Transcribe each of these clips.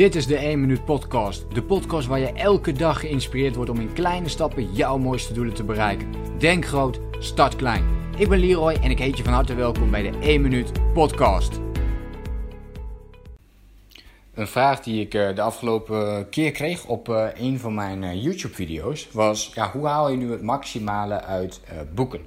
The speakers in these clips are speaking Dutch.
Dit is de 1 Minuut Podcast. De podcast waar je elke dag geïnspireerd wordt om in kleine stappen jouw mooiste doelen te bereiken. Denk groot, start klein. Ik ben Leroy en ik heet je van harte welkom bij de 1 Minuut Podcast. Een vraag die ik eh, de afgelopen keer kreeg op eh, een van mijn eh, YouTube-video's was: ja, hoe haal je nu het maximale uit boeken?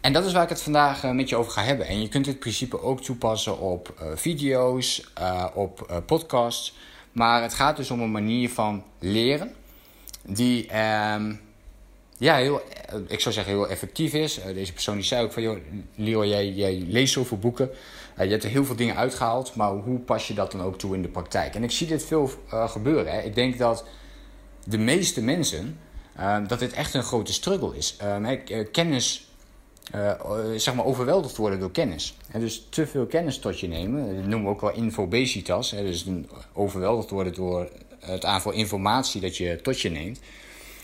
En dat is waar ik het vandaag met je over ga hebben. En je kunt dit principe ook toepassen op video's, op podcasts. Maar het gaat dus om een manier van leren die, ehm, ja, heel, ik zou zeggen heel effectief is. deze persoon die zei ook van, joh, Leo, jij, jij leest zoveel boeken. Uh, je hebt er heel veel dingen uitgehaald, maar hoe pas je dat dan ook toe in de praktijk? En ik zie dit veel uh, gebeuren. Hè. Ik denk dat de meeste mensen, uh, dat dit echt een grote struggle is. Ehm, kennis, zeg maar overweldigd worden door kennis. En dus te veel kennis tot je nemen, dat noemen we ook wel infobesitas. Hè, dus overweldigd worden door het aantal informatie dat je tot je neemt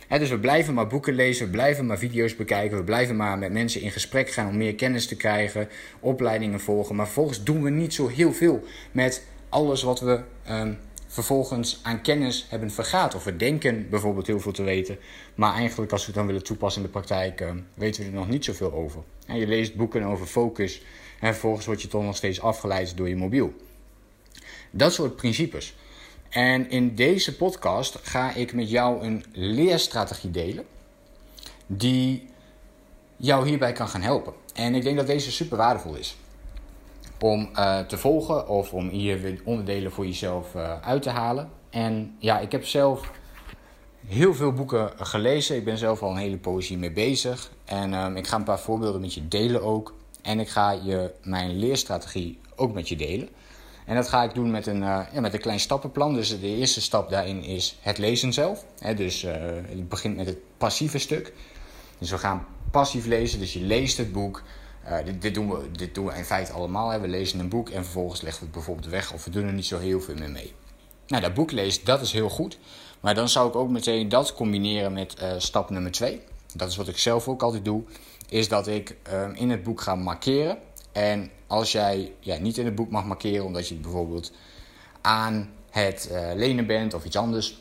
dus we blijven maar boeken lezen, we blijven maar video's bekijken, we blijven maar met mensen in gesprek gaan om meer kennis te krijgen, opleidingen volgen. Maar vervolgens doen we niet zo heel veel met alles wat we ehm, vervolgens aan kennis hebben vergaat. Of we denken bijvoorbeeld heel veel te weten, maar eigenlijk als we het dan willen toepassen in de praktijk, ehm, weten we er nog niet zoveel over. En je leest boeken over focus en vervolgens word je toch nog steeds afgeleid door je mobiel. Dat soort principes. En in deze podcast ga ik met jou een leerstrategie delen die jou hierbij kan gaan helpen. En ik denk dat deze super waardevol is om uh, te volgen of om hier onderdelen voor jezelf uh, uit te halen. En ja, ik heb zelf heel veel boeken gelezen. Ik ben zelf al een hele poëzie mee bezig. En um, ik ga een paar voorbeelden met je delen ook. En ik ga je mijn leerstrategie ook met je delen. En dat ga ik doen met een, uh, ja, met een klein stappenplan. Dus de eerste stap daarin is het lezen zelf. Dus het begint met het passieve stuk. Dus we gaan passief lezen, dus je leest het boek. Uh, dit, dit, doen we, dit doen in feite allemaal. We lezen een boek en vervolgens leggen we het bijvoorbeeld weg of we doen er niet zo heel veel meer mee. Nou, dat boek lezen, dat is heel goed. Maar dan zou ik ook meteen dat combineren met stap nummer 2. Dat is wat ik zelf ook altijd doe. Is dat ik in het boek ga markeren. En als jij ja, niet in het boek mag markeren omdat je bijvoorbeeld aan het lenen bent of iets anders,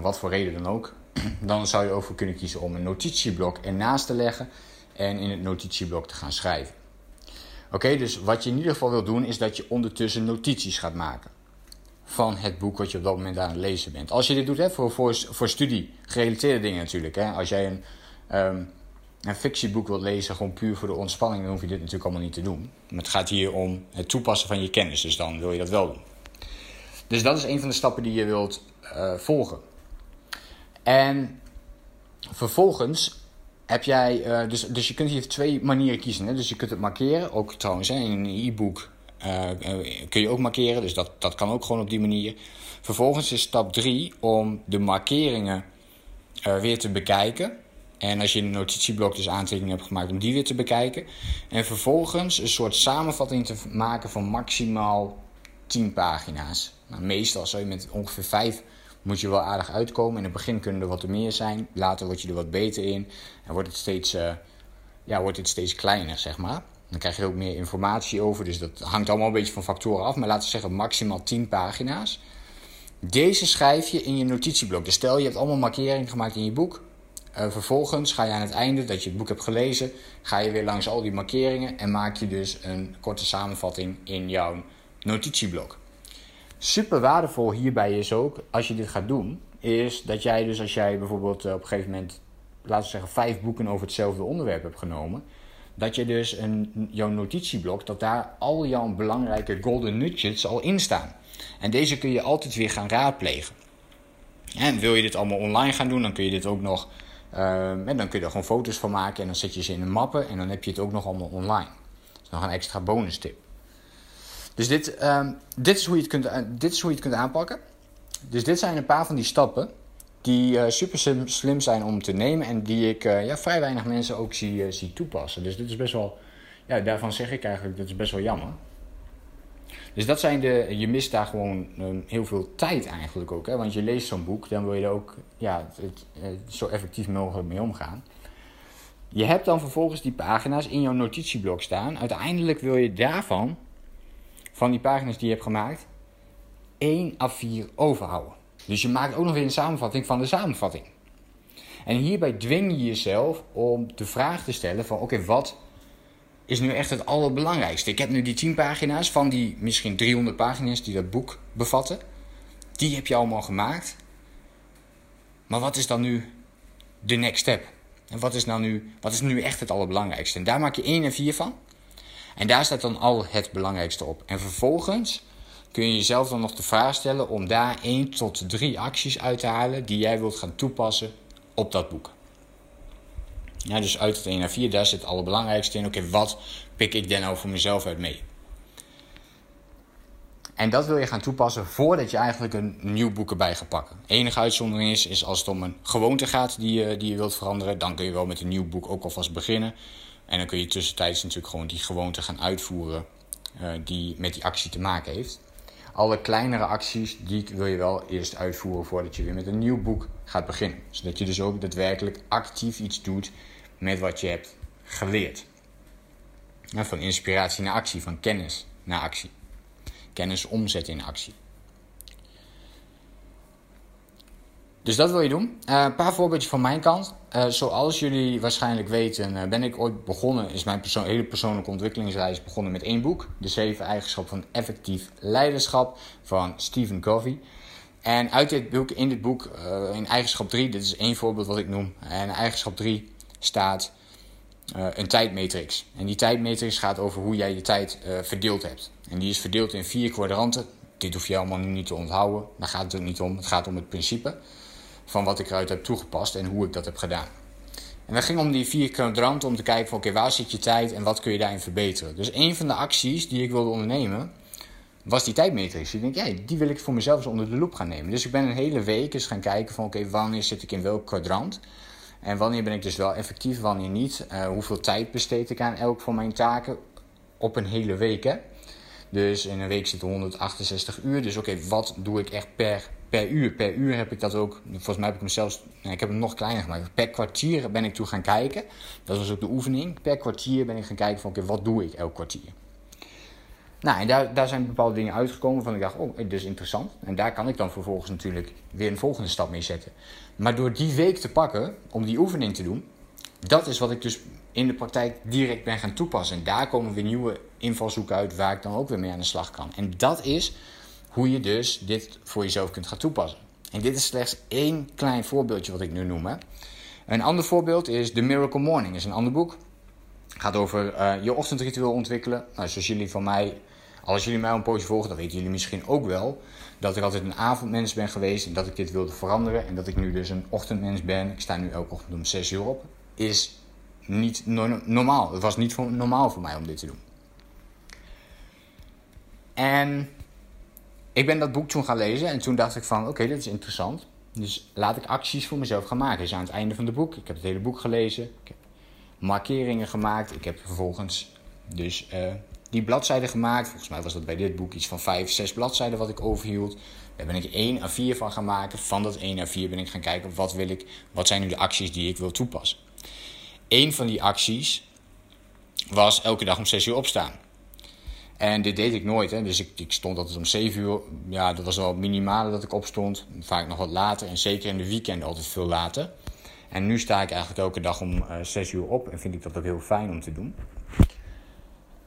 wat voor reden dan ook, dan zou je over kunnen kiezen om een notitieblok ernaast te leggen en in het notitieblok te gaan schrijven. Oké, dus wat je in ieder geval wil doen is dat je ondertussen notities gaat maken van het boek wat je op dat moment aan het lezen bent. Als je dit doet hè, voor, voor, voor studie, gerelateerde dingen natuurlijk. Hè. Als jij een, um, een fictieboek wilt lezen, gewoon puur voor de ontspanning, dan hoef je dit natuurlijk allemaal niet te doen. Maar het gaat hier om het toepassen van je kennis, dus dan wil je dat wel doen. Dus dat is een van de stappen die je wilt uh, volgen. En vervolgens heb jij, uh, dus, dus je kunt hier twee manieren kiezen. Hè? Dus je kunt het markeren, ook trouwens hè, in een e-book uh, kun je ook markeren, dus dat, dat kan ook gewoon op die manier. Vervolgens is stap 3 om de markeringen weer te bekijken. En als je in een notitieblok dus aantekeningen hebt gemaakt om die weer te bekijken. En vervolgens een soort samenvatting te maken van maximaal 10 pagina's. Nou, meestal zou je met ongeveer 5 moet je wel aardig uitkomen. In het begin kunnen er wat meer zijn. Later word je er wat beter in. En wordt het steeds, uh, ja, wordt het steeds kleiner, zeg maar. Dan krijg je ook meer informatie over. Dus dat hangt allemaal een beetje van factoren af. Maar laten we zeggen maximaal 10 pagina's. Deze schrijf je in je notitieblok. Dus stel je hebt allemaal markeringen gemaakt in je boek. Uh, vervolgens ga je aan het einde, dat je het boek hebt gelezen, ga je weer langs al die markeringen en maak je dus een korte samenvatting in jouw notitieblok. Super waardevol hierbij is ook, als je dit gaat doen, is dat jij dus als jij bijvoorbeeld eh, op een gegeven moment, laten we zeggen, vijf boeken over hetzelfde onderwerp hebt genomen, dat je dus een, jouw notitieblok, dat daar al jouw belangrijke golden nuggets al in staan. En deze kun je altijd weer gaan raadplegen. En wil je dit allemaal online gaan doen, dan kun je dit ook nog Um, en dan kun je er gewoon foto's van maken en dan zet je ze in een mappen en dan heb je het ook nog allemaal online. Dat is nog een extra bonus tip. Dus dit, um, dit, is hoe je het kunt, dit is hoe je het kunt aanpakken. Dus dit zijn een paar van die stappen die uh, super slim zijn om te nemen en die ik uh, ja, vrij weinig mensen ook zie, uh, zie toepassen. Dus dit is best wel, ja, daarvan zeg ik eigenlijk, dat is best wel jammer. Dus dat zijn de, je mist daar gewoon um, heel veel tijd eigenlijk ook. Hè? Want je leest zo'n boek, dan wil je er ook ja, het, zo effectief mogelijk mee omgaan. Je hebt dan vervolgens die pagina's in jouw notitieblok staan. Uiteindelijk wil je daarvan, van die pagina's die je hebt gemaakt, één A4 overhouden. Dus je maakt ook nog weer een samenvatting van de samenvatting. En hierbij dwing je jezelf om de vraag te stellen van oké, wat is nu echt het allerbelangrijkste? Ik heb nu die 10 pagina's van die misschien 300 pagina's die dat boek bevatten. Die heb je allemaal gemaakt. Maar wat is dan nu de next step? En wat is, nou nu, wat is nu echt het allerbelangrijkste? En daar maak je 1 en 4 van. En daar staat dan al het belangrijkste op. En vervolgens kun je jezelf dan nog de vraag stellen om daar 1 tot 3 acties uit te halen die jij wilt gaan toepassen op dat boek. Ja, dus uit het 1 naar 4, daar zit het allerbelangrijkste in. Oké, wat pik ik dan nou voor mezelf uit mee? En dat wil je gaan toepassen voordat je eigenlijk een nieuw boek erbij gaat pakken. enige uitzondering is, is als het om een gewoonte gaat die je, die je wilt veranderen, dan kun je wel met een nieuw boek ook alvast beginnen. En dan kun je tussentijds natuurlijk gewoon die gewoonte gaan uitvoeren uh, die met die actie te maken heeft. Alle kleinere acties, die wil je wel eerst uitvoeren voordat je weer met een nieuw boek gaat beginnen. Zodat je dus ook daadwerkelijk actief iets doet met wat je hebt geleerd. van inspiratie naar actie, van kennis naar actie. Kennis omzetten in actie. Dus dat wil je doen. Uh, een paar voorbeeldjes van mijn kant. Uh, zoals jullie waarschijnlijk weten, uh, ben ik ooit begonnen, is mijn hele persoonlijke ontwikkelingsreis begonnen met één boek. De zeven eigenschappen van effectief leiderschap van Stephen Covey. En uit dit boek, in dit boek, in eigenschap 3, dit is één voorbeeld wat ik noem. En eigenschap 3 staat een tijdmatrix. En die tijdmatrix gaat over hoe jij je tijd verdeeld hebt. En die is verdeeld in vier kwadranten. Dit hoef je allemaal niet te onthouden. Daar gaat het ook niet om. Het gaat om het principe van wat ik eruit heb toegepast en hoe ik dat heb gedaan. En dat ging om die vier kwadranten om te kijken van oké, waar zit je tijd en wat kun je daarin verbeteren. Dus een van de acties die ik wilde ondernemen, was die tijdmatrix. Ik denk, ja, die wil ik voor mezelf eens onder de loep gaan nemen. Dus ik ben een hele week eens gaan kijken van oké, wanneer zit ik in welk kwadrant. En wanneer ben ik dus wel effectief, wanneer niet. Uh, hoeveel tijd besteed ik aan elk van mijn taken op een hele week. Hè? Dus in een week zitten 168 uur. Dus oké, wat doe ik echt per per uur. Per uur heb ik dat ook, volgens mij heb ik hem zelfs, ik heb hem nog kleiner gemaakt. Per kwartier ben ik toe gaan kijken. Dat was ook de oefening. Per kwartier ben ik gaan kijken van, oké, wat doe ik elk kwartier? Nou, en daar, daar zijn bepaalde dingen uitgekomen van ik dacht, oh, dit is interessant. En daar kan ik dan vervolgens natuurlijk weer een volgende stap mee zetten. Maar door die week te pakken, om die oefening te doen, dat is wat ik dus in de praktijk direct ben gaan toepassen. En daar komen weer nieuwe invalshoeken uit waar ik dan ook weer mee aan de slag kan. En dat is hoe je dus dit voor jezelf kunt gaan toepassen. En dit is slechts één klein voorbeeldje wat ik nu noem. Hè. Een ander voorbeeld is The Miracle Morning. is een ander boek. Gaat over uh, je ochtendritueel ontwikkelen. Nou, zoals jullie van mij, als jullie mij een poosje volgen, dan weten jullie misschien ook wel dat ik altijd een avondmens ben geweest en dat ik dit wilde veranderen. En dat ik nu dus een ochtendmens ben. Ik sta nu elke ochtend om 6 uur op. Is niet normaal. Het was niet normaal voor mij om dit te doen. En ik ben dat boek toen gaan lezen en toen dacht ik van oké, dit is interessant. Dus laat ik acties voor mezelf gaan maken. Dus aan het einde van het boek, ik heb het hele boek gelezen. Ik heb markeringen gemaakt. Ik heb vervolgens dus uh, die bladzijden gemaakt. Volgens mij was dat bij dit boek iets van vijf, zes bladzijden wat ik overhield. Daar ben ik één à vier van gaan maken. Van dat één à vier ben ik gaan kijken wat wil ik, wat zijn nu de acties die ik wil toepassen. Eén van die acties was elke dag om zes uur opstaan. En dit deed ik nooit. Hè. Dus ik, ik stond altijd om 7 uur. Ja, dat was wel het minimale dat ik opstond. Vaak nog wat later. En zeker in de weekenden altijd veel later. En nu sta ik eigenlijk elke dag om uh, eh, 6 uur op. En vind ik dat ook heel fijn om te doen.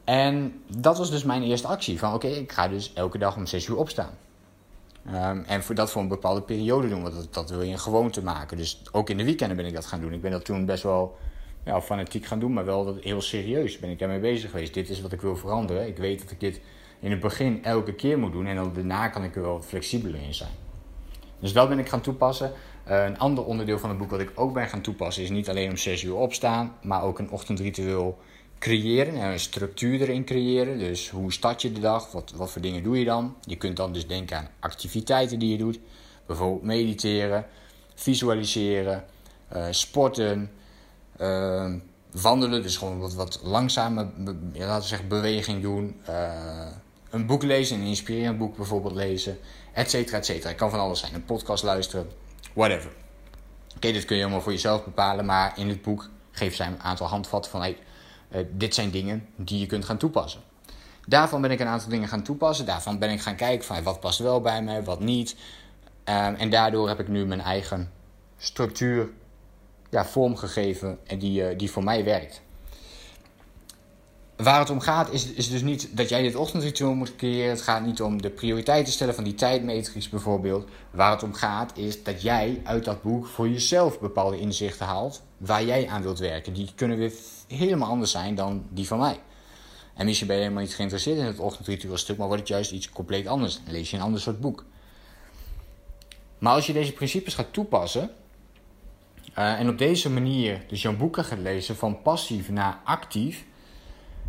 En dat was dus mijn eerste actie. Van oké, ik ga dus elke dag om 6 uur opstaan. Um, en voor dat voor een bepaalde periode doen. Want dat, dat wil je een gewoonte maken. Dus ook in de weekenden ben ik dat gaan doen. Ik ben dat toen best wel ja, fanatiek gaan doen, maar wel heel serieus ben ik daarmee bezig geweest. Dit is wat ik wil veranderen. Ik weet dat ik dit in het begin elke keer moet doen en dan daarna kan ik er wel flexibeler in zijn. Dus dat ben ik gaan toepassen. Uh, een ander onderdeel van het boek wat ik ook ben gaan toepassen is niet alleen om 6 uur opstaan, maar ook een ochtendritueel creëren en een structuur erin creëren. Dus hoe start je de dag? Wat, wat voor dingen doe je dan? Je kunt dan dus denken aan activiteiten die je doet. Bijvoorbeeld mediteren, visualiseren, uh, sporten, Ehm, wandelen, dus gewoon wat, wat langzame laten we zeggen, beweging doen. Uh, een boek lezen, een inspirerend boek bijvoorbeeld lezen, et cetera, et cetera. Het kan van alles zijn. Een podcast luisteren, whatever. Oké, dit kun je allemaal voor jezelf bepalen, maar in het boek geeft zij een aantal handvatten van hey, uh, dit zijn dingen die je kunt gaan toepassen. Daarvan ben ik een aantal dingen gaan toepassen. Daarvan ben ik gaan kijken van wat past wel bij mij, wat niet. Um, en daardoor heb ik nu mijn eigen structuur ja, vormgegeven en die, uh, die voor mij werkt. Waar het om gaat is, is dus niet dat jij dit ochtendritueel moet creëren. Het gaat niet om de prioriteiten stellen van die tijdmetrics bijvoorbeeld. Waar het om gaat is dat jij uit dat boek voor jezelf bepaalde inzichten haalt waar jij aan wilt werken. Die kunnen weer helemaal anders zijn dan die van mij. En misschien ben je helemaal niet geïnteresseerd in het ochtendritueel stuk, maar wordt het juist iets compleet anders. Dan lees je een ander soort boek. Maar als je deze principes gaat toepassen uh, en op deze manier dus jouw boeken gaat lezen van passief naar actief,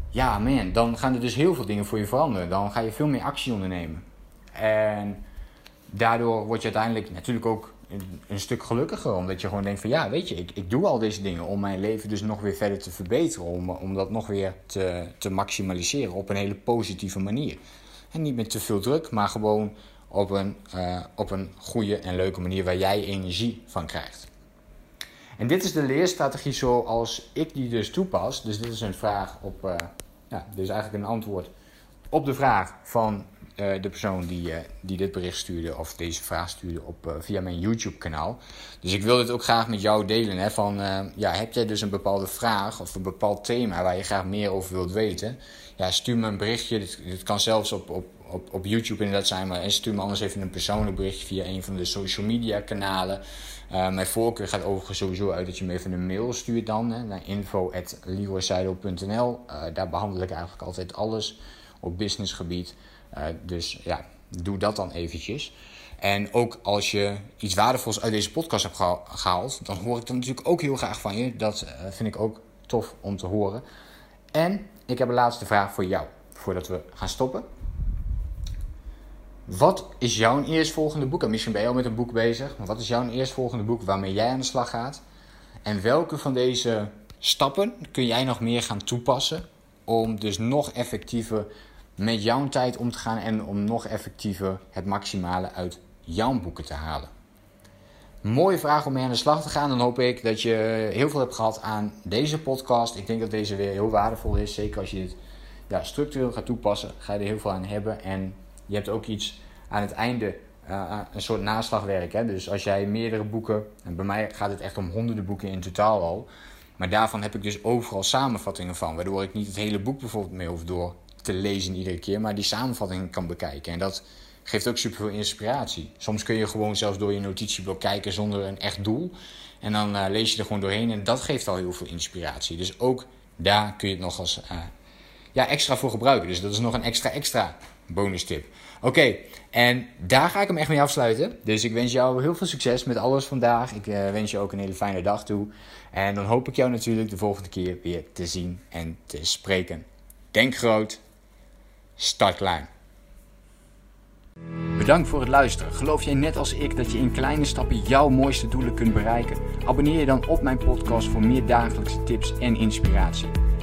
ja man, dan gaan er dus heel veel dingen voor je veranderen. Dan ga je veel meer actie ondernemen. En daardoor word je uiteindelijk natuurlijk ook een, stuk gelukkiger. Omdat je gewoon denkt van ja, weet je, ik, ik doe al deze dingen om mijn leven dus nog weer verder te verbeteren. Om, om dat nog weer te, te maximaliseren op een hele positieve manier. En niet met te veel druk, maar gewoon op een, uh, op een goede en leuke manier waar jij energie van krijgt. En dit is de leerstrategie zoals ik die dus toepas. Dus dit is een vraag op, uh, ja, dit is eigenlijk een antwoord op de vraag van uh, de persoon die, uh, die dit bericht stuurde of deze vraag stuurde op, via mijn YouTube kanaal. Dus ik wil dit ook graag met jou delen. Hè, van, ja, heb jij dus een bepaalde vraag of een bepaald thema waar je graag meer over wilt weten? Ja, stuur me een berichtje. Dit kan zelfs op, op, op, op YouTube inderdaad zijn. Maar stuur me anders even een persoonlijk berichtje via een van de social media kanalen. mijn voorkeur gaat overigens sowieso uit dat je me even een mail stuurt dan. Hè, naar info.leroyseidel.nl Daar behandel ik eigenlijk altijd alles op businessgebied. Uh, dus ja, doe dat dan eventjes. En ook als je iets waardevols uit deze podcast hebt gehaald, dan hoor ik dan natuurlijk ook heel graag van je. Dat uh, vind ik ook tof om te horen. En ik heb een laatste vraag voor jou, voordat we gaan stoppen. Wat is jouw eerstvolgende boek? En misschien ben je al met een boek bezig, maar wat is jouw eerstvolgende boek waarmee jij aan de slag gaat? En welke van deze stappen kun jij nog meer gaan toepassen om dus nog effectiever met jouw tijd om te gaan en om nog effectiever het maximale uit jouw boeken te halen. Mooie vraag om mee aan de slag te gaan. Dan hoop ik dat je heel veel hebt gehad aan deze podcast. Ik denk dat deze weer heel waardevol is. Zeker als je dit ja, structureel gaat toepassen, ga je er heel veel aan hebben. En je hebt ook iets aan het einde, uh, een soort naslagwerk. Hè? Dus als jij meerdere boeken, en bij mij gaat het echt om honderden boeken in totaal al. Maar daarvan heb ik dus overal samenvattingen van. Waardoor ik niet het hele boek bijvoorbeeld mee hoef door te lezen iedere keer, maar die samenvatting kan bekijken. En dat geeft ook superveel inspiratie. Soms kun je gewoon zelfs door je notitieblok kijken zonder een echt doel. En dan uh, lees je er gewoon doorheen en dat geeft al heel veel inspiratie. Dus ook daar kun je het nog als uh, ja, extra voor gebruiken. Dus dat is nog een extra extra bonus tip. Oké, en daar ga ik hem echt mee afsluiten. Dus ik wens jou heel veel succes met alles vandaag. Ik uh, wens je ook een hele fijne dag toe. En dan hoop ik jou natuurlijk de volgende keer weer te zien en te spreken. Denk groot, start klein. Bedankt voor het luisteren. Geloof jij net als ik dat je in kleine stappen jouw mooiste doelen kunt bereiken? Abonneer je dan op mijn podcast voor meer dagelijkse tips en inspiratie.